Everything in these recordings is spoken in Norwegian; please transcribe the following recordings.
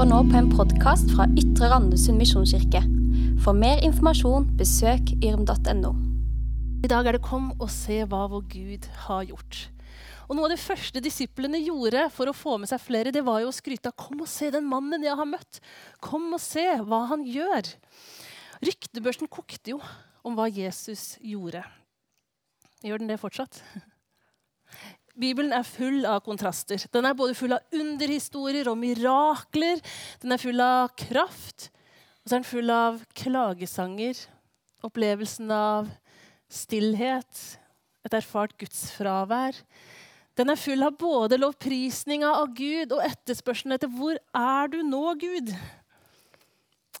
hører nå på en podkast fra Ytre Randesund misjonskirke. For mer informasjon, besøk yrm.no. I dag er det 'Kom og se hva vår Gud har gjort'. Og Noe av det første disiplene gjorde for å få med seg flere, det var jo å skryte av 'Kom og se den mannen jeg har møtt'. Kom og se hva han gjør. Ryktebørsen kokte jo om hva Jesus gjorde. Gjør den det fortsatt? Bibelen er full av kontraster. Den er både full av underhistorier og mirakler. Den er full av kraft. Og så er den full av klagesanger. Opplevelsen av stillhet. Et erfart gudsfravær. Den er full av både lovprisninga av Gud og etterspørselen etter 'Hvor er du nå, Gud?'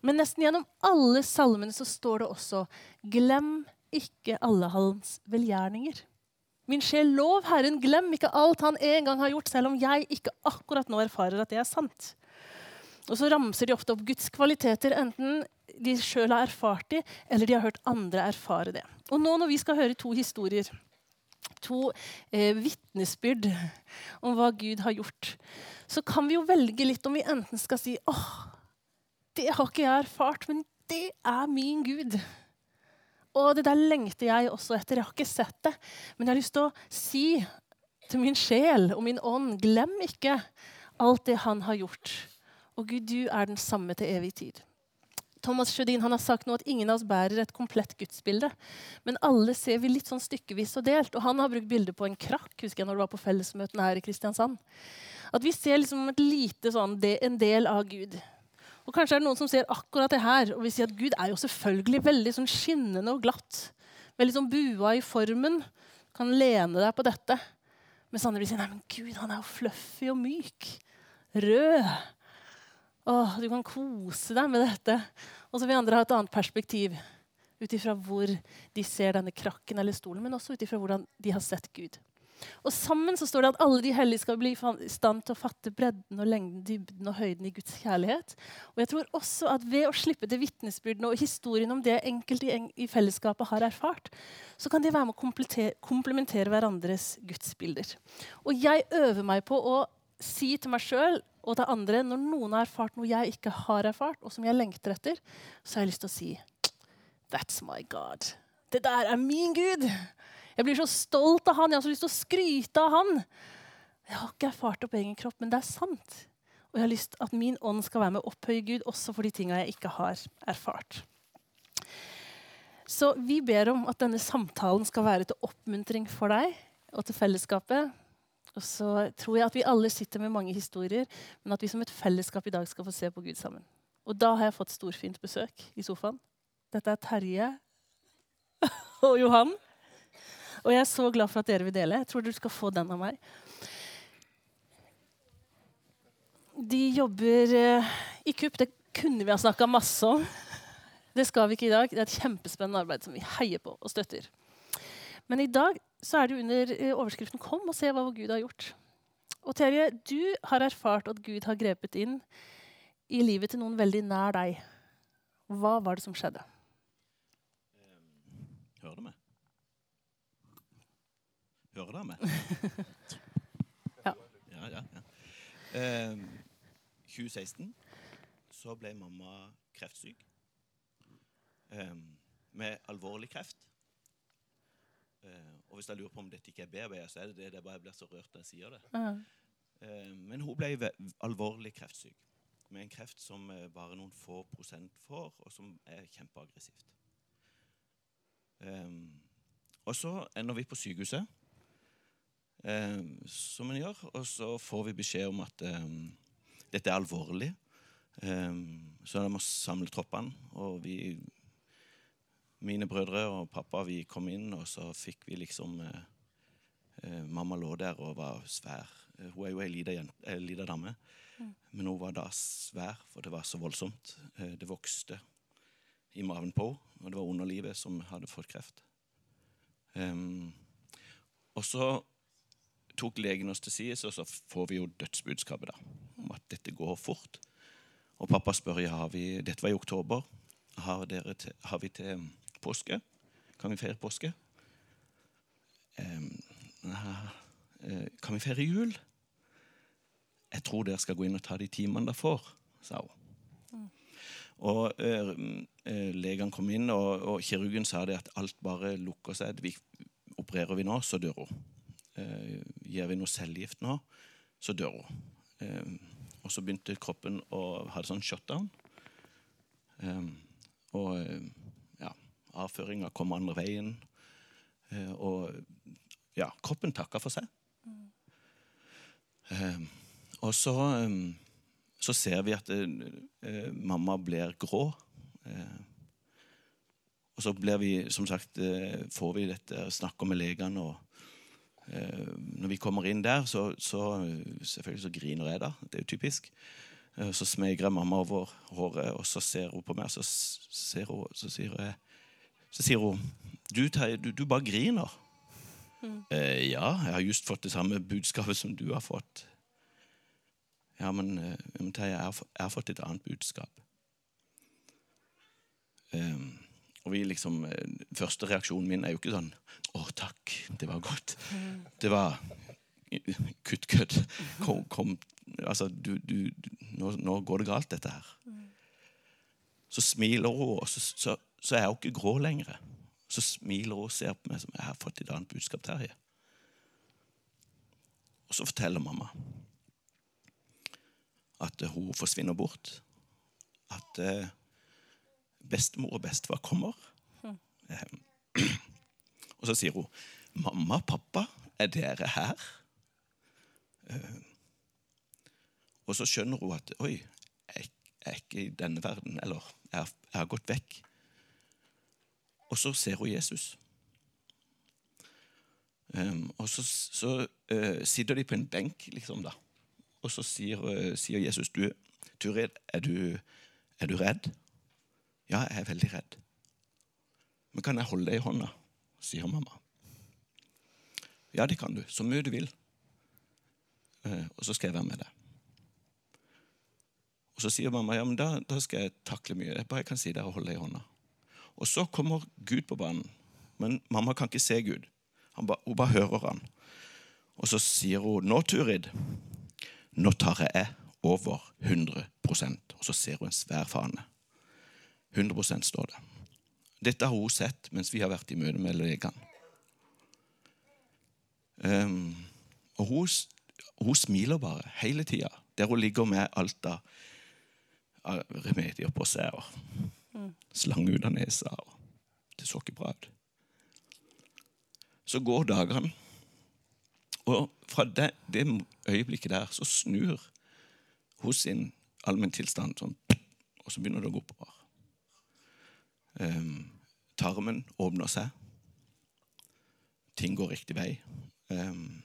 Men nesten gjennom alle salmene så står det også 'Glem ikke alle hans velgjerninger'. Min sjel, lov Herren, glem ikke alt han en gang har gjort, selv om jeg ikke akkurat nå erfarer at det er sant. Og så ramser de ofte opp Guds kvaliteter, enten de sjøl har erfart de, eller de har hørt andre erfare det. Og nå når vi skal høre to historier, to eh, vitnesbyrd om hva Gud har gjort, så kan vi jo velge litt om vi enten skal si åh, det har ikke jeg erfart, men det er min Gud. Og det der lengter jeg også etter. Jeg har ikke sett det, men jeg har lyst til å si til min sjel og min ånd glem ikke alt det han har gjort. Og Gud, du er den samme til evig tid. Thomas Sjødin har sagt nå at ingen av oss bærer et komplett gudsbilde. Men alle ser vi litt sånn stykkevis og delt. Og han har brukt bilde på en krakk husker jeg når det var på fellesmøtene her i Kristiansand. At vi ser liksom et lite sånn, en del av Gud. Og Kanskje er det noen som ser akkurat det her og vil si at Gud er jo selvfølgelig veldig sånn skinnende og glatt. Veldig sånn bua i formen. Kan lene deg på dette. Mens andre vil si nei, men Gud han er jo fluffy og myk. Rød. Åh, du kan kose deg med dette. Og så vil andre ha et annet perspektiv. Ut ifra hvor de ser denne krakken eller stolen, men også ut ifra hvordan de har sett Gud. Og Sammen så står det at alle de hellige skal bli i stand til å fatte bredden og lengden, dybden og høyden i Guds kjærlighet. Og jeg tror også at Ved å slippe til vitnesbyrdene og historien om det enkelte i fellesskapet har erfart, så kan de være med å komplementere hverandres gudsbilder. Og jeg øver meg på å si til meg sjøl og til andre når noen har erfart noe jeg ikke har erfart, og som jeg lengter etter, så har jeg lyst til å si That's my God. Det der er min Gud. Jeg blir så stolt av han. Jeg har så lyst til å skryte av han. Jeg har ikke erfart det på egen kropp, men det er sant. Og jeg har lyst til at min ånd skal være med å opphøye Gud også for de tinga jeg ikke har erfart. Så vi ber om at denne samtalen skal være til oppmuntring for deg og til fellesskapet. Og så tror jeg at vi alle sitter med mange historier, men at vi som et fellesskap i dag skal få se på Gud sammen. Og da har jeg fått storfint besøk i sofaen. Dette er Terje og Johan. Og jeg er så glad for at dere vil dele. Jeg tror du skal få den av meg. De jobber uh, i KUP. Det kunne vi ha snakka masse om. Det skal vi ikke i dag. Det er et kjempespennende arbeid som vi heier på og støtter. Men i dag så er det under uh, overskriften 'Kom og se hva Gud har gjort'. Og Terje, du har erfart at Gud har grepet inn i livet til noen veldig nær deg. Hva var det som skjedde? Hører du meg? Hører dere meg? ja. ja, ja, ja. Eh, 2016 så ble mamma kreftsyk. Eh, med alvorlig kreft. Eh, og hvis jeg lurer på om dette ikke er bearbeidet, så er det det. Det bare jeg blir så rørt når jeg sier det. Uh. men hun ble alvorlig kreftsyk. Med en kreft som eh, bare noen få prosent får, og som er kjempeaggressivt. Um, og så ender vi på sykehuset eh, som en gjør. Og så får vi beskjed om at eh, dette er alvorlig. Eh, så de må samle troppene. Og vi, mine brødre og pappa, vi kom inn, og så fikk vi liksom eh, eh, Mamma lå der og var svær. Hun er jo ei lita dame. Mm. Men hun var da svær, for det var så voldsomt. det vokste i maven på henne, og det var underlivet som hadde fått kreft. Um, og så tok legen oss til side, og så får vi jo dødsbudskapet da, om at dette går fort. Og pappa spør ja, har vi, dette var i oktober. Har, til, har vi til påske? Kan vi feire påske? Um, kan vi feire jul? Jeg tror dere skal gå inn og ta de timene dere får. sa hun. Og eh, eh, Legene kom inn, og, og kirurgen sa det at alt bare lukker seg. Vi, opererer vi nå, så dør hun. Eh, gir vi noe cellegift nå, så dør hun. Eh, og så begynte kroppen å ha det sånn shutdown. Eh, og ja, avføringa kom andre veien. Og ja, kroppen takka for seg. Eh, og så, så ser vi at eh, mamma blir grå. Eh, og så blir vi, som sagt, eh, får vi dette snakker med legene. og Når vi kommer inn der, så, så eh, selvfølgelig så griner jeg da. Det er jo typisk. Eh, Så smeger jeg mamma over håret, og så ser hun på meg, og så, hun, så sier jeg så sier hun du, du, du bare griner. Eh, ja, jeg har just fått det samme budskapet som du har fått. Ja, men, eh, men Terje, jeg, har jeg har fått et annet budskap. Eh, og vi liksom, eh, Første reaksjonen min er jo ikke sånn 'Å, takk, det var godt'. Det var kutt kødd. Kom, kom, altså, du, du, du, nå, nå går det galt, dette her. Så smiler hun, og så, så, så er hun ikke grå lenger. Så smiler hun og ser på meg som jeg har fått et annet budskap, Terje. Og så forteller mamma at hun forsvinner bort. At eh, bestemor og bestefar kommer. Eh, og så sier hun 'Mamma, pappa, er dere her?' Eh, og så skjønner hun at 'Oi, jeg, jeg er ikke i denne verden', eller 'jeg, har- jeg har gått vekk'. Og så ser hun Jesus. Um, og så, så uh, sitter de på en benk, liksom, da. Og så sier, uh, sier Jesus du, Turid, er du, er du redd? Ja, jeg er veldig redd. Men kan jeg holde deg i hånda? sier mamma. Ja, det kan du. Så mye du vil. Eh, og så skal jeg være med deg. Og så sier mamma ja, men da, da skal jeg takle mye. Jeg bare kan si der og holde deg i hånda. Og så kommer Gud på banen. Men mamma kan ikke se Gud. Ba, hun bare hører han. Og så sier hun nå, Turid, nå tar jeg over 100% Og så ser hun en svær fane. 100% står det. Dette har hun sett mens vi har vært i møte med legene. Um, og hun, hun smiler bare hele tida der hun ligger med alt av remedier på seg. Og slange ut av nesa. Og det så ikke bra ut. Så går dagene, og fra det, det øyeblikket der så snur hun sin allmenntilstand sånn, og så begynner det å gå oppover. Um, tarmen åpner seg. Ting går riktig vei. Um,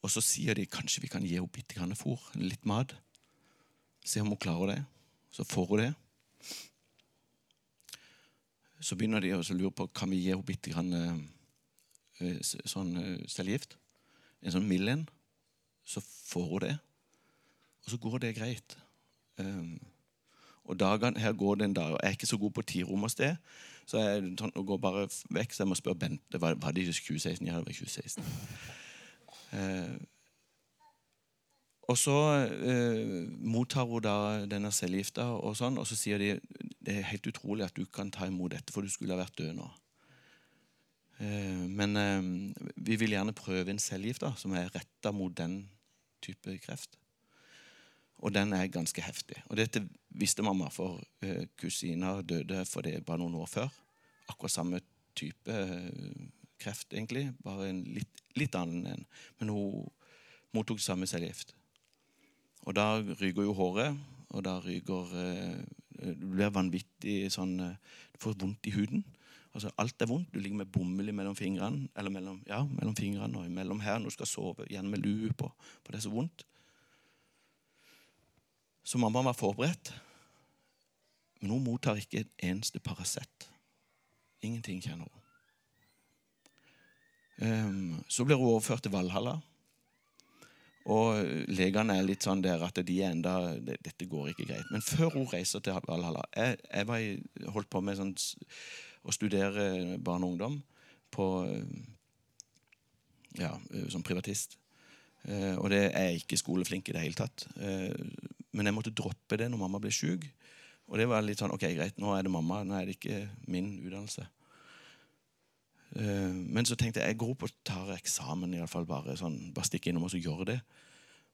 og så sier de kanskje vi kan gi henne bitte grann fôr, litt mat. Se om hun klarer det. Så får hun det. Så begynner de å lure på kan vi gi henne bitte grann eh, sånn eh, cellegift. En sånn mild en. Så får hun det. Og så går det greit. Um, og dagene, Her går det en dag. og Jeg er ikke så god på tidrom og sted, så jeg sånn, går bare vekk. Så jeg må spørre Bente. Var, var det i 2016? Ja, det var 2016. Eh, og så eh, mottar hun da denne cellegifta, og sånn, og så sier de det er helt utrolig at du kan ta imot dette, for du skulle ha vært død nå. Eh, men eh, vi vil gjerne prøve en cellegift som er retta mot den type kreft. Og den er ganske heftig. Og dette visste mamma, for eh, kusina døde for det bare noen år før. Akkurat samme type eh, kreft, egentlig. Bare en litt, litt annen en. Men hun mottok samme cellegift. Og da ryker jo håret, og da ryker eh, Du blir vanvittig sånn Du får vondt i huden. Altså Alt er vondt. Du ligger med bomull mellom fingrene eller mellom, ja, mellom fingrene og mellom her når du skal sove. Gjerne med lue på, for det er så vondt. Så mamma var forberedt. Men hun mottar ikke en eneste Paracet. Ingenting kjenner hun. Ehm, så blir hun overført til Valhalla. Og legene er litt sånn der at de er enda Dette går ikke greit. Men før hun reiser til Valhalla Jeg, jeg var holdt på med sånn, å studere barn og ungdom på Ja, som privatist. Eh, og det er jeg ikke skoleflink i det hele tatt. Men jeg måtte droppe det når mamma ble sjuk. Og det var litt sånn OK, greit, nå er det mamma, nå er det ikke min utdannelse. Eh, men så tenkte jeg jeg går opp og tar eksamen, i alle fall bare sånn, bare stikke innom og så gjør det.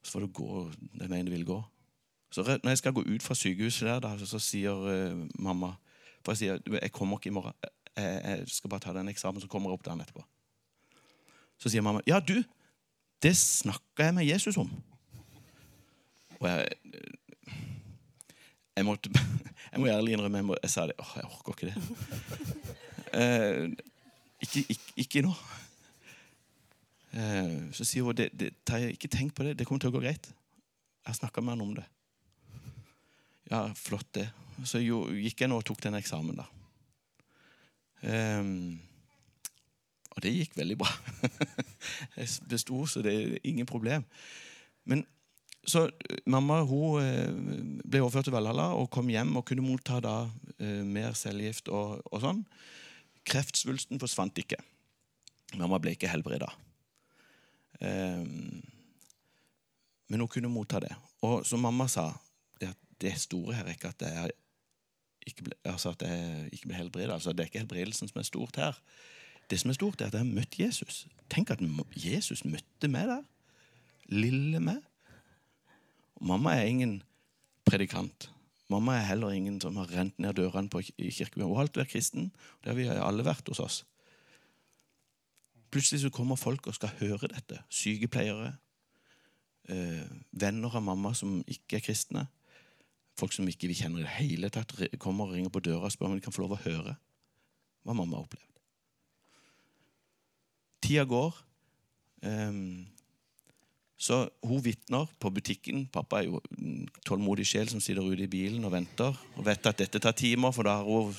Så får du gå den veien du vil gå. Så når jeg skal gå ut fra sykehuset der, da, så sier eh, mamma For jeg sier jeg kommer ikke i morgen. Jeg, jeg skal bare ta den eksamen, så kommer jeg opp dagen etterpå. Så sier mamma ja, du, det snakka jeg med Jesus om. Og jeg Jeg, måtte, jeg må ærlig innrømme jeg, må, jeg sa det. Åh, jeg orker ikke det. Eh, ikke, ikke, ikke nå. Eh, så sier hun det, det, Terje, ikke tenk på det. Det kommer til å gå greit. Jeg har snakka med han om det. Ja, flott, det. Så jo, gikk jeg nå og tok den eksamen, da. Ehm, og det gikk veldig bra. jeg besto, så det er ingen problem. Men så eh, mamma hun eh, ble overført til Valhalla og kom hjem og kunne motta da eh, mer cellegift og, og sånn. Kreftsvulsten forsvant ikke. Mamma ble ikke helbreda. Ehm, men hun kunne motta det. Og som mamma sa, det, det store her er ikke at jeg ikke ble, altså at jeg ikke ble helbreda. Altså, det er ikke helbredelsen som er stort her. Det som er stort, er at jeg har møtt Jesus. Tenk at Jesus møtte meg der. Lille meg. Og mamma er ingen predikant. Mamma er heller ingen som har rent ned dørene på, i kirken. Hun har alltid vært kristen. Det har vi alle vært hos oss. Plutselig så kommer folk og skal høre dette. Sykepleiere. Eh, venner av mamma som ikke er kristne. Folk som ikke vi kjenner i det hele tatt, kommer og ringer på døra og spør om de kan få lov å høre hva mamma har opplevd. Tida går. Ehm, så hun vitner på butikken. Pappa er jo en tålmodig sjel som sitter ute i bilen og venter. Og vet at dette tar timer, for da har hun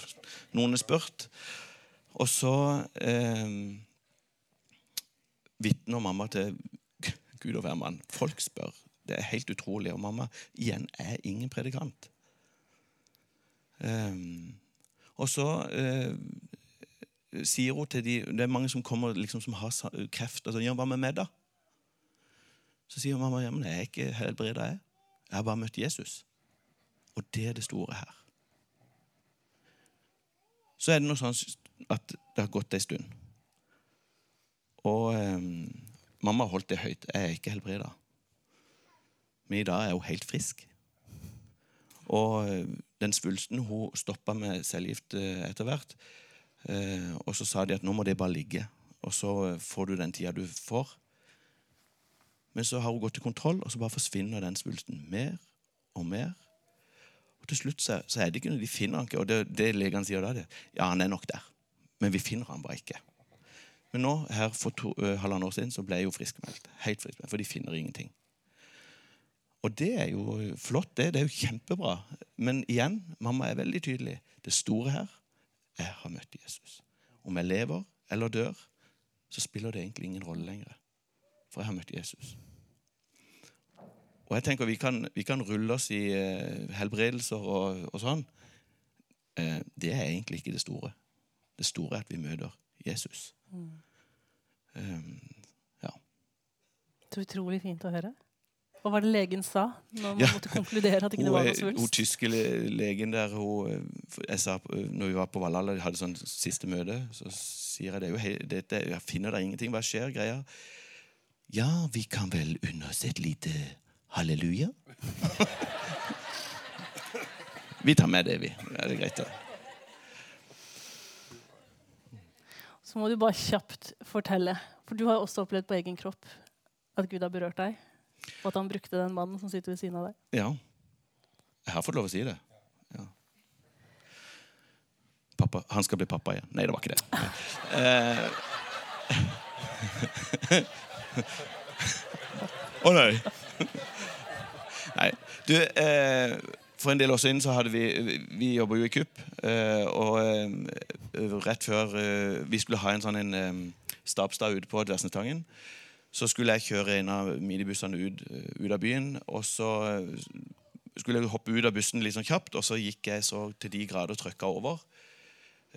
noen spurt. Og så eh, vitner mamma til Gud og hvermann. Folk spør. Det er helt utrolig. Og mamma igjen er ingen predikant. Eh, og så eh, sier hun til de Det er mange som kommer liksom, som har kreft. Og ja, hva med meg, da? Så sier mamma ja, men jeg er ikke helbreda, jeg. Jeg har bare møtt Jesus. Og det er det store her. Så er det noe sånn at det har gått ei stund. Og eh, mamma har holdt det høyt. Jeg er ikke helbreda. Men i dag er hun helt frisk. Og eh, den svulsten hun stoppa med cellegift eh, etter hvert. Eh, og så sa de at nå må det bare ligge, og så eh, får du den tida du får. Men så har hun gått i kontroll, og så bare forsvinner den svulsten mer og mer. Og til slutt så, så er det ikke noe de finner han ikke. Og det, det legene sier da, det ja, han er nok der. Men vi finner han bare ikke. Men nå, her for to, uh, halvannet år siden så ble jeg jo friskmeldt. Helt friskmeldt, For de finner ingenting. Og det er jo flott, det. Det er jo kjempebra. Men igjen, mamma er veldig tydelig. Det store her jeg har møtt Jesus. Om jeg lever eller dør, så spiller det egentlig ingen rolle lenger. For jeg har møtt Jesus. Og jeg tenker Vi kan, vi kan rulle oss i eh, helbredelser og, og sånn. Eh, det er egentlig ikke det store. Det store er at vi møter Jesus. Eh, ja. Så utrolig fint å høre. Hva var det legen sa når man Ja. måtte konkludere at ikke det ikke var noe svulst? hun tyske legen der hun, jeg sa, Når vi var på Valhalla og hadde sånn siste møte, så sier jeg det jo dette, jeg finner da ingenting. Hva skjer? greia? Ja, vi kan vel unne oss et lite halleluja? vi tar med det, vi. Det er greit. da. Så må du bare kjapt fortelle, for du har også opplevd på egen kropp at Gud har berørt deg, og at han brukte den mannen som sitter ved siden av deg. Ja. Jeg har fått lov å si det. Ja. Pappa, han skal bli pappa igjen. Nei, det var ikke det. Å nei. Nei. Du, eh, for en del år siden så hadde vi Vi jobber jo i KUP. Eh, og eh, rett før eh, vi skulle ha en sånn en eh, stabsdag ute på Dversnetangen, så skulle jeg kjøre en av minibussene ut, eh, ut av byen. Og så skulle jeg hoppe ut av bussen litt sånn kjapt, og så gikk jeg så til de grader trøkka over.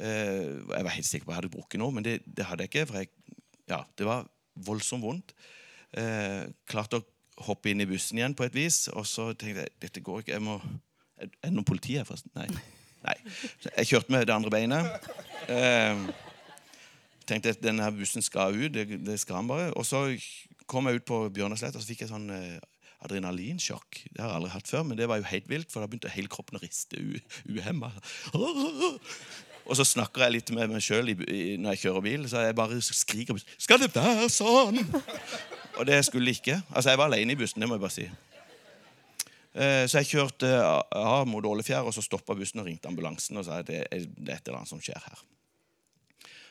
Jeg var helt sikker på at jeg hadde brukket noe, men det, det hadde jeg ikke. For jeg, ja, det var voldsomt vondt. Klarte å hoppe inn i bussen igjen på et vis. Og så tenkte jeg dette går ikke. jeg må... Er det noen politi her, forresten? Nei. Nei. Jeg kjørte med det andre beinet. Eh, tenkte at denne bussen skal ut. Det, det skal han bare. Og så kom jeg ut på Bjørnasletta og så fikk jeg sånn eh, adrenalinsjokk. Det har jeg aldri hatt før, men det var jo helt vilt, for da begynte hele kroppen å riste uhemma. Og så snakker jeg litt med meg sjøl når jeg kjører bil. Så jeg bare skriker 'Skal det være sånn?' Og det skulle ikke. Altså, Jeg var alene i bussen, det må jeg bare si. Eh, så jeg kjørte av mot Ålefjær, og så stoppa bussen og ringte ambulansen og sa at det er et eller annet som skjer her.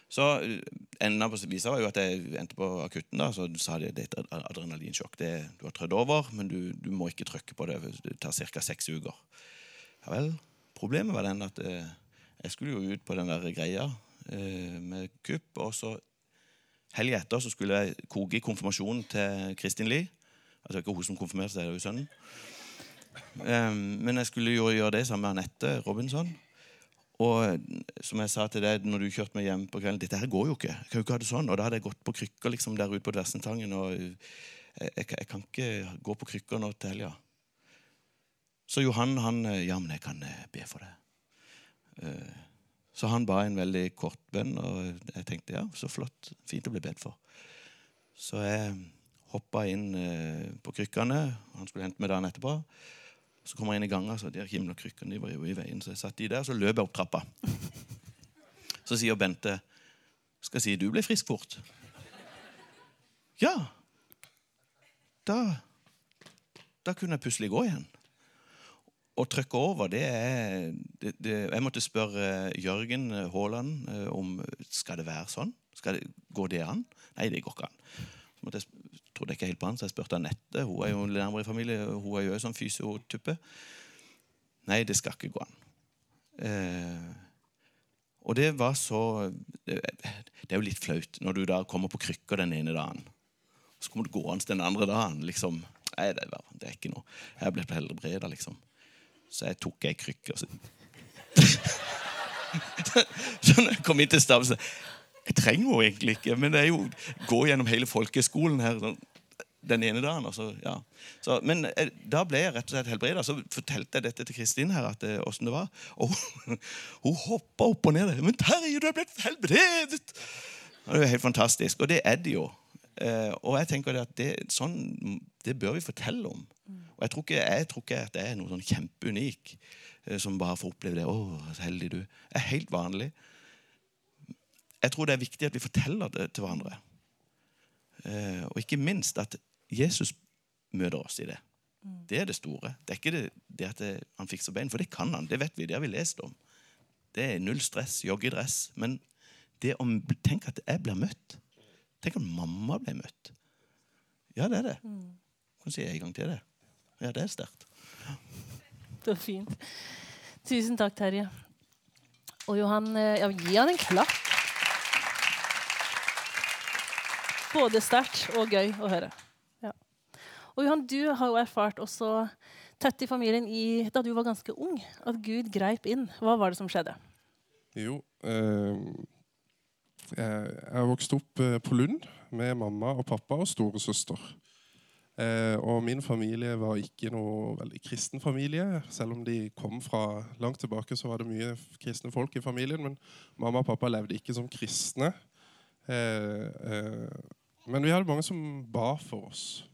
Så eh, enden av visa var jo at jeg endte på akutten. da, Så sa de at det er adrenalinsjokk. Det, du har trødd over, men du, du, må ikke trykke på det. Det tar ca. seks uker. Ja vel. Problemet var den at eh, jeg skulle jo ut på den der greia eh, med kupp. Og så helga etter så skulle jeg koke i konfirmasjonen til Kristin Lie. Altså ikke hun som konfirmerte seg, det er jo sønnen. Um, men jeg skulle jo gjøre det sammen med Anette Robinson. Og som jeg sa til deg når du kjørte meg hjem på kvelden Dette her går jo ikke. Jeg kan jo ikke ha det sånn. Og da hadde jeg gått på krykker liksom der ute på Dversentangen. Og jeg, jeg, jeg, kan ikke gå på krykker nå til helga. Så Johan han Ja, men jeg kan eh, be for det. Uh, så han ba en veldig kort bønn, og jeg tenkte ja, så flott. Fint å bli bedt for. Så jeg hoppa inn uh, på krykkene. Han skulle hente meg dagen etterpå. Så kommer jeg inn i gangen, så de krykkene, de var jo i veien. Så jeg satt de der, så løp jeg opp trappa. Så sier Bente skal jeg si du ble frisk fort. Ja. Da, da kunne jeg plutselig gå igjen. Å trykke over, det er det, det, Jeg måtte spørre Jørgen Haaland eh, om skal det være sånn. Skal det, går det an? Nei, det går ikke an. Så måtte jeg trodde ikke helt på han, så jeg spurte Anette. Hun er jo nærmere i familie, hun er jo sånn fysiotuppe. Nei, det skal ikke gå an. Eh, og det var så det, er jo litt flaut når du da kommer på krykker den ene dagen. Så kommer du gående den andre dagen. liksom, Nei, det er ikke noe. Jeg ble helbreda, liksom. Så jeg tok ei krykke. Så. så når jeg kom inn til staben, jeg trenger jo egentlig ikke, men det er jo gå gjennom hele folkeskolen her sånn, den ene dagen. Så, ja. så, men eh, da ble jeg rett og slett helbreda. Så fortalte jeg dette til Kristin her, at eh, det var. Og hun, hun hoppa opp og ned. 'Men Terje, du er blitt helbredet!' Og det er helt fantastisk. Og det er det jo. Eh, og jeg tenker at det, sånn, det bør vi fortelle om. Og jeg tror ikke, jeg tror ikke at det er noe sånn kjempeunik eh, som bare får oppleve det. 'Å, så heldig du.' Det er helt vanlig jeg tror det er viktig at vi forteller det til hverandre. Eh, og ikke minst at Jesus møter oss i det. Det er det store. Det er ikke det, det at han fikser bein, for det kan han. Det vet vi, det har vi lest om. Det er null stress, joggedress. Men det om, tenk at jeg blir møtt. Tenk at mamma ble møtt. Ja, det er det. Mm. Kan si en gang til det. Ja, det er sterkt. Det var fint. Tusen takk, Terje. Og Johan, eh, ja, gi han en klapp. Både sterkt og gøy å høre. Ja. Og Johan, du har jo erfart også tett i familien i, da du var ganske ung, at Gud greip inn. Hva var det som skjedde? Jo, eh, jeg har vokst opp eh, på Lund med mamma og pappa og storesøster. Eh, og min familie var ikke noe veldig kristen familie. Selv om de kom fra langt tilbake, så var det mye kristne folk i familien. Men mamma og pappa levde ikke som kristne. Eh, eh, men vi hadde mange som ba for oss.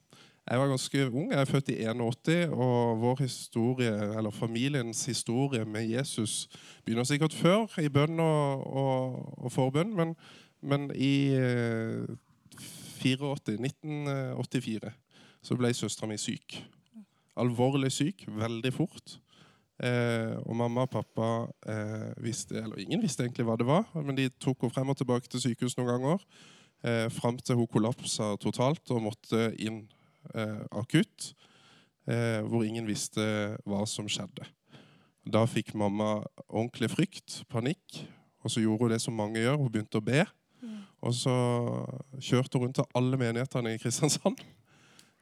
Jeg var ganske ung. Jeg er født i 81, og vår historie, eller familiens historie med Jesus begynner sikkert før, i bønn og, og, og forbønn, men, men i 84, eh, 1984 så ble søstera mi syk. Alvorlig syk, veldig fort. Eh, og mamma og pappa eh, visste Eller ingen visste egentlig hva det var, men de tok henne frem og tilbake til sykehus noen ganger eh, fram til hun kollapsa totalt og måtte inn eh, akutt. Eh, hvor ingen visste hva som skjedde. Da fikk mamma ordentlig frykt, panikk. Og så gjorde hun det som mange gjør, hun begynte å be. Mm. Og så kjørte hun rundt til alle menighetene i Kristiansand.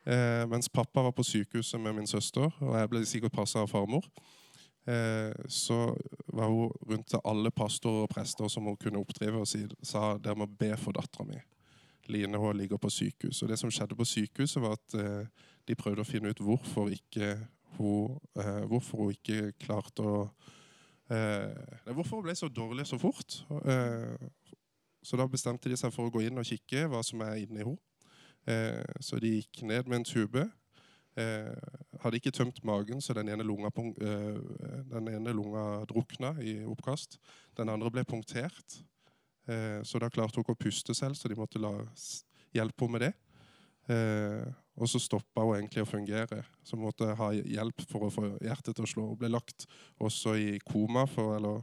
Eh, mens pappa var på sykehuset med min søster, og jeg ble sikkert passa av farmor. Eh, så var hun rundt til alle pastorer og prester som hun kunne oppdrive, og si, sa dere må be for dattera mi. Line hun ligger på sykehus. Og Det som skjedde på sykehuset, var at eh, de prøvde å finne ut hvorfor ikke hun, eh, hvorfor hun ikke klarte å eh, Hvorfor hun ble så dårlig så fort. Eh, så da bestemte de seg for å gå inn og kikke hva som er inni henne. Eh, så de gikk ned med en tube. Eh, hadde ikke tømt magen, så den ene lunga, eh, den ene lunga drukna i oppkast. Den andre ble punktert. Eh, så da klarte hun ikke å puste selv, så de måtte la, hjelpe henne med det. Eh, og så stoppa hun egentlig å fungere. Så hun måtte ha hjelp for å få hjertet til å slå. Hun ble lagt også i koma for, eller,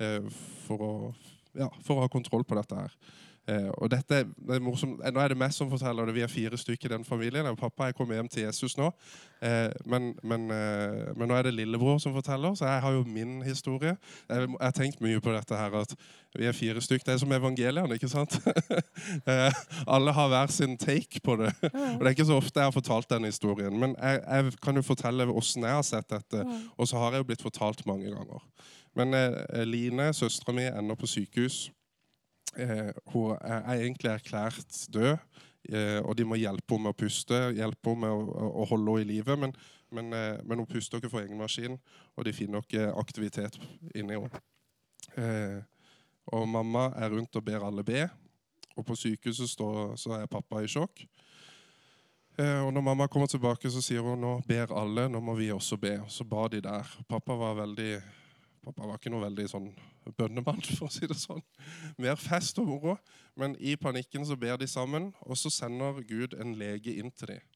eh, for, å, ja, for å ha kontroll på dette her. Eh, og dette det er morsomt. Nå er det meg som forteller det. Vi er fire stykker i den familien. Og pappa er kommet hjem til Jesus nå. Eh, men, men, eh, men, nå er det lillebror som forteller, så jeg har jo min historie. Jeg, jeg har tenkt mye på dette her, at vi er fire stykker. Det er som evangeliene, ikke sant? Eh, alle har hver sin take på det. Og det er ikke så ofte jeg har fortalt den historien. Men jeg, jeg kan jo fortelle åssen jeg har sett dette. Og så har jeg jo blitt fortalt mange ganger. Men eh, Line, søstera mi, ender på sykehus eh, hun er, egentlig erklært død. Eh, og de må hjelpe henne med å puste, hjelpe henne med å, å holde henne i live. Men, men, eh, men, hun puster ikke for egen maskin, og de finner ikke aktivitet inni henne. Eh, og mamma er rundt og ber alle be. Og på sykehuset står, så er pappa i sjokk. Eh, og når mamma kommer tilbake, så sier hun nå ber alle, nå må vi også be. Så ba de der. Pappa var veldig Pappa var ikke noe veldig sånn bønnemann, for å si det sånn. Mer fest og moro. Men i panikken så ber de sammen, og så sender Gud en lege inn til dem.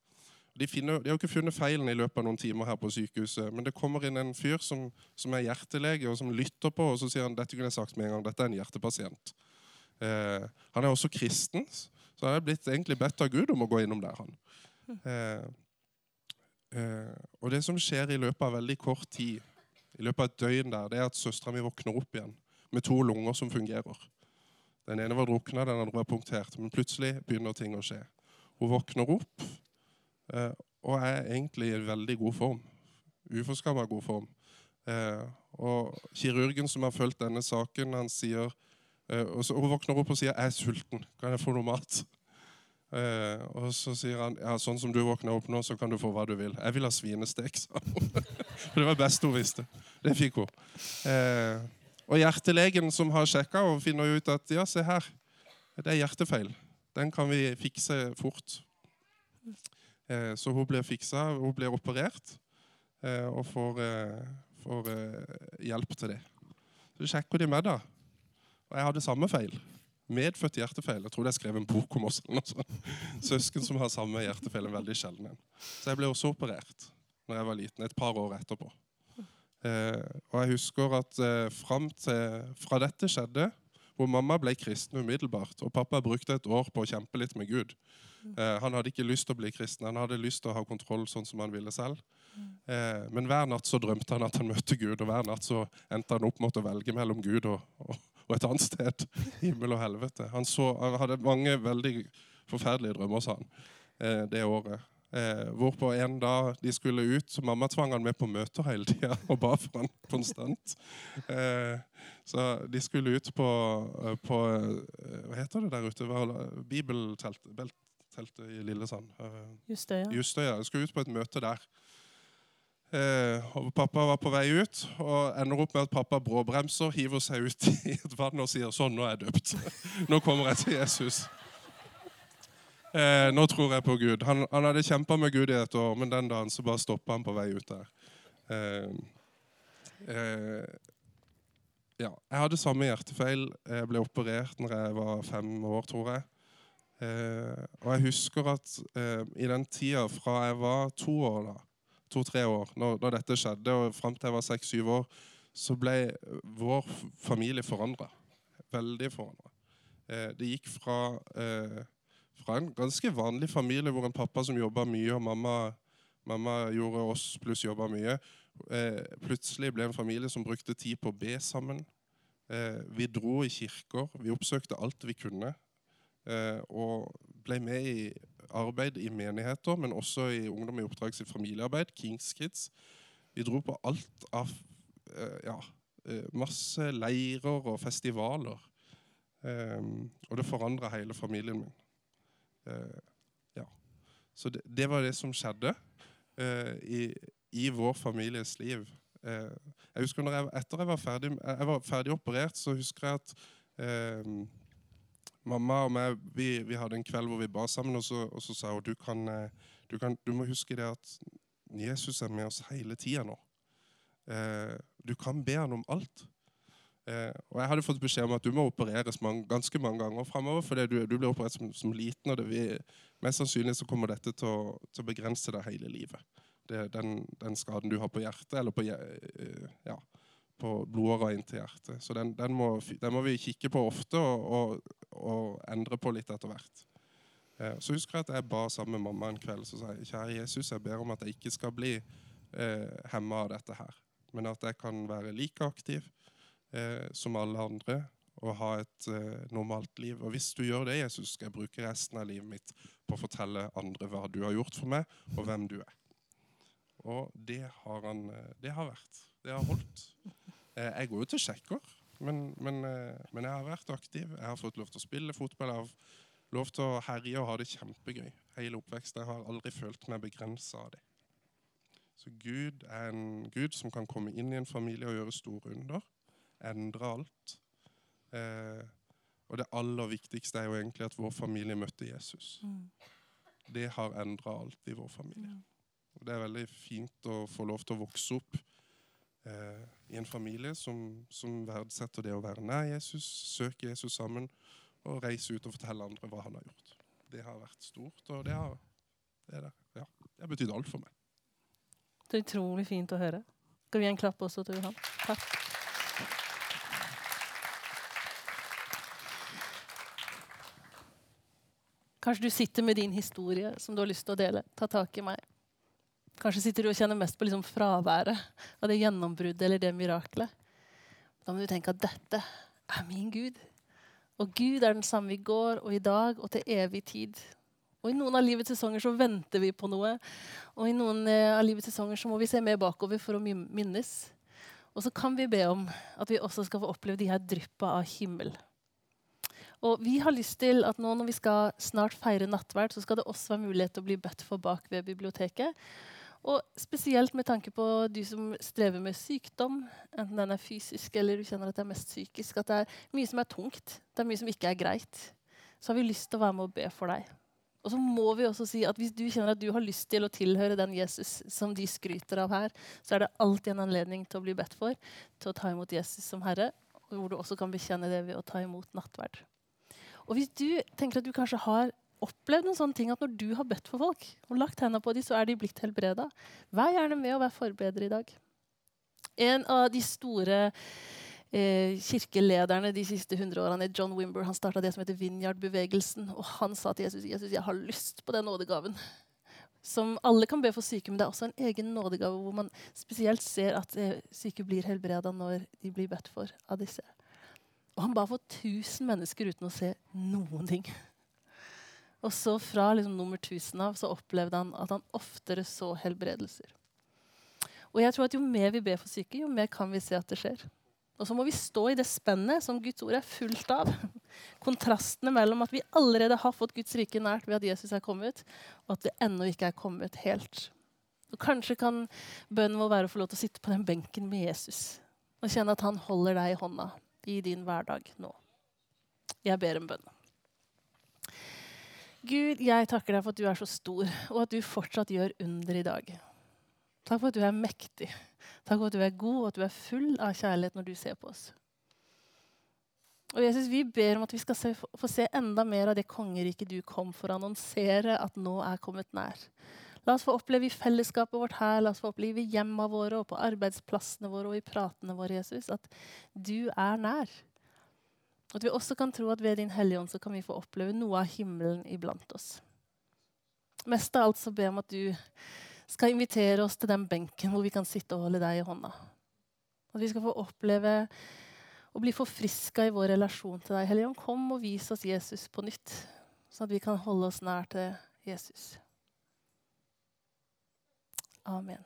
De, finner, de har ikke funnet feilen i løpet av noen timer her på sykehuset, men det kommer inn en fyr som, som er hjertelege, og som lytter på, og så sier han dette kunne jeg sagt med en gang, dette er en hjertepasient. Eh, han er også kristen, så han er blitt egentlig bedt av Gud om å gå innom der. han. Eh, eh, og det som skjer i løpet av veldig kort tid, i løpet av et døgn der, det er at søstera mi våkner opp igjen med to lunger som fungerer. Den ene var drukna, den andre var punktert. Men plutselig begynner ting å skje. Hun våkner opp eh, og er egentlig i veldig god form. Uforskamma god form. Eh, og kirurgen som har fulgt denne saken, han sier eh, Hun våkner opp og sier 'Jeg er sulten. Kan jeg få noe mat?' Og så sier han ja, sånn som du våkner opp nå, så kan du få hva du vil. Jeg vil ha svinestek, sa hun. Det var det beste hun visste. Det fikk hun. Eh, og hjertelegen som har sjekka finner ut at ja, se her, det er hjertefeil. Den kan vi fikse fort. Eh, så hun blir fiksa, hun blir operert eh, og får, eh, får eh, hjelp til det. Så sjekker de med, da. Og jeg hadde samme feil. Medfødt hjertefeil. Jeg tror det er skrevet en bok om oss. Søsken som har samme hjertefeil. En veldig sjelden Så jeg ble også operert når jeg var liten, et par år etterpå. Eh, og jeg husker at eh, fram til, fra dette skjedde, hvor mamma ble kristen umiddelbart, og pappa brukte et år på å kjempe litt med Gud. Eh, han hadde ikke lyst til å bli kristen, han hadde lyst til å ha kontroll sånn som han ville selv. Eh, men hver natt så drømte han at han møtte Gud, og hver natt så endte han opp med å velge mellom Gud og, og, og et annet sted. Himmel og helvete. Han, så, han hadde mange veldig forferdelige drømmer, sa han, eh, det året. Eh, hvorpå en dag de skulle ut, så mamma tvang han med på møter hele tida og ba for han konstant. Eh, så de skulle ut på, eh, på eh, Hva heter det der ute? Bibelteltet i Lillesand. Eh, Justøya. Justøya. De skulle ut på et møte der. Eh, og Pappa var på vei ut og ender opp med at pappa bråbremser, hiver seg ut i et vann og sier sånn, nå er jeg døpt. Nå kommer jeg til Jesus. Eh, nå tror jeg på Gud. Han, han hadde kjempa med Gud i et år, men den dagen så bare stoppa han på vei ut der. Eh, eh, ja, jeg hadde samme hjertefeil. Jeg ble operert når jeg var fem år, tror jeg. Eh, og jeg husker at eh, i den tida fra jeg var to år, da, to-tre år, når, når, dette skjedde, og fram til jeg var seks-syv år, så ble vår familie forandra. Veldig forandra. Eh, det gikk fra fra en ganske vanlig familie hvor en pappa som jobba mye, og mamma, mamma gjorde oss pluss jobba mye, eh, plutselig ble en familie som brukte tid på å be sammen. Eh, vi dro i kirker, vi oppsøkte alt vi kunne. Eh, og ble med i arbeid i menigheter, men også i Ungdom i oppdrag sitt familiearbeid, Kings Kids. Vi dro på alt av ja, masse leirer og festivaler. Og det forandra hele familien min. Eh, ja. Så det, det var det som skjedde eh, i, i vår families liv. Eh, jeg husker når jeg, Etter jeg var ferdig, jeg var ferdig operert, så husker jeg at mamma og meg vi, vi, hadde en kveld hvor vi ba sammen, og så, og så sa hun du, kan, du, kan, du må huske det at Jesus er med oss hele tida nå. Eh, du kan be han om alt. Eh, og Jeg hadde fått beskjed om at du må opereres mange, ganske mange ganger framover. fordi du, du blir operert som, som liten, og det vi, mest sannsynlig så kommer dette til å, til å begrense deg hele livet. Det, den, den, skaden du har på hjertet, eller på, eh, ja, på blodåra inntil hjertet. Så den, den, må, den, må, vi kikke på ofte og, og, og endre på litt etter hvert. Eh, så husker jeg at jeg ba sammen med mamma en kveld så sa kjære Jesus, jeg ber om at jeg ikke skal bli eh, hemma av dette her, men at jeg kan være like aktiv eh, som alle andre og ha et eh, normalt liv. Og hvis du gjør det, Jesus, skal jeg bruke resten av livet mitt på å fortelle andre hva du har gjort for meg, og hvem du er. Og det har, han, eh, det har vært. Det har holdt. Eh, jeg går jo til sjekker, men, men, eh, men, jeg har vært aktiv. Jeg har fått lov til å spille fotball. Jeg har lov til å herje og ha det kjempegøy. Hele oppveksten. Jeg har aldri følt meg begrensa av det. Så Gud er en Gud som kan komme inn i en familie og gjøre store under endre alt. Eh, og det aller viktigste er jo egentlig at vår familie møtte Jesus. Mm. Det har endra alt i vår familie. Mm. Og Det er veldig fint å få lov til å vokse opp eh, i en familie som, som, verdsetter det å være nær Jesus, søke Jesus sammen og reise ut og fortelle andre hva han har gjort. Det har vært stort, og det har, det der, ja, det har betydd alt for meg. Det er utrolig fint å høre. Skal vi gi en klapp også til Johan? Takk. Kanskje du sitter med din historie som du har lyst til å dele. Ta tak i meg. Kanskje sitter du og kjenner mest på liksom fraværet av det gjennombruddet eller det miraklet. Da må du tenke at dette er min Gud. Og Gud er den samme i går og i dag og til evig tid. Og I noen av livets sesonger så venter vi på noe. Og i noen eh, av livets sesonger så må vi se mer bakover for å minnes. Og så kan vi be om at vi også skal få oppleve de her dryppa av himmel. Og vi har lyst til at nå når vi skal snart feire nattverd, så skal det også være mulighet til å bli bedt for bak ved biblioteket. Og spesielt med tanke på du som strever med sykdom, enten den er fysisk eller du kjenner at det er mest psykisk, at det er mye som er tungt, det er mye som ikke er greit, så har vi lyst til å være med og be for deg. Og så må vi også si at Hvis du kjenner at du har lyst til å tilhøre den Jesus som de skryter av her, så er det alltid en anledning til å bli bedt for, til å ta imot Jesus som Herre, hvor du også kan bekjenne det ved å ta imot nattverd. Og hvis du tenker at du kanskje har opplevd noen sånne ting at når du har bedt for folk, og lagt hendene på dem, så er de blitt helbreda, vær gjerne med og vær forbedrer i dag. En av de store eh, kirkelederne de siste hundre årene, John Wimber, han starta det som heter Vineyard-bevegelsen. Og han sa til Jesus Jesus, jeg har lyst på den nådegaven. Som alle kan be for syke, men det er også en egen nådegave hvor man spesielt ser at eh, syke blir helbreda når de blir bedt for av disse. Og han ba for 1000 mennesker uten å se noen ting. Og så fra liksom nummer 1000 av så opplevde han at han oftere så helbredelser. Og jeg tror at Jo mer vi ber for syke, jo mer kan vi se at det skjer. Og så må vi stå i det spennet som Guds ord er fullt av. Kontrastene mellom at vi allerede har fått Guds rike nært ved at Jesus er kommet, og at det ennå ikke er kommet helt. Og Kanskje kan bønnen vår være å få lov til å sitte på den benken med Jesus og kjenne at han holder deg i hånda i din hverdag nå. Jeg ber en bønn. Gud, jeg takker deg for at du er så stor, og at du fortsatt gjør under i dag. Takk for at du er mektig. Takk for at du er god, og at du er full av kjærlighet når du ser på oss. Og Jesus, Vi ber om at vi skal se, få se enda mer av det kongeriket du kom for å annonsere at nå er kommet nær. La oss få oppleve i fellesskapet vårt her, la oss få oppleve i hjemmene våre og på arbeidsplassene våre og i pratene våre, Jesus, at du er nær. At vi også kan tro at ved Din Hellige Ånd så kan vi få oppleve noe av himmelen iblant oss. Mest av alt så ber jeg om at du skal invitere oss til den benken hvor vi kan sitte og holde deg i hånda. At vi skal få oppleve å bli forfriska i vår relasjon til deg. Hellige Ånd, kom og vis oss Jesus på nytt, sånn at vi kan holde oss nær til Jesus. Amen.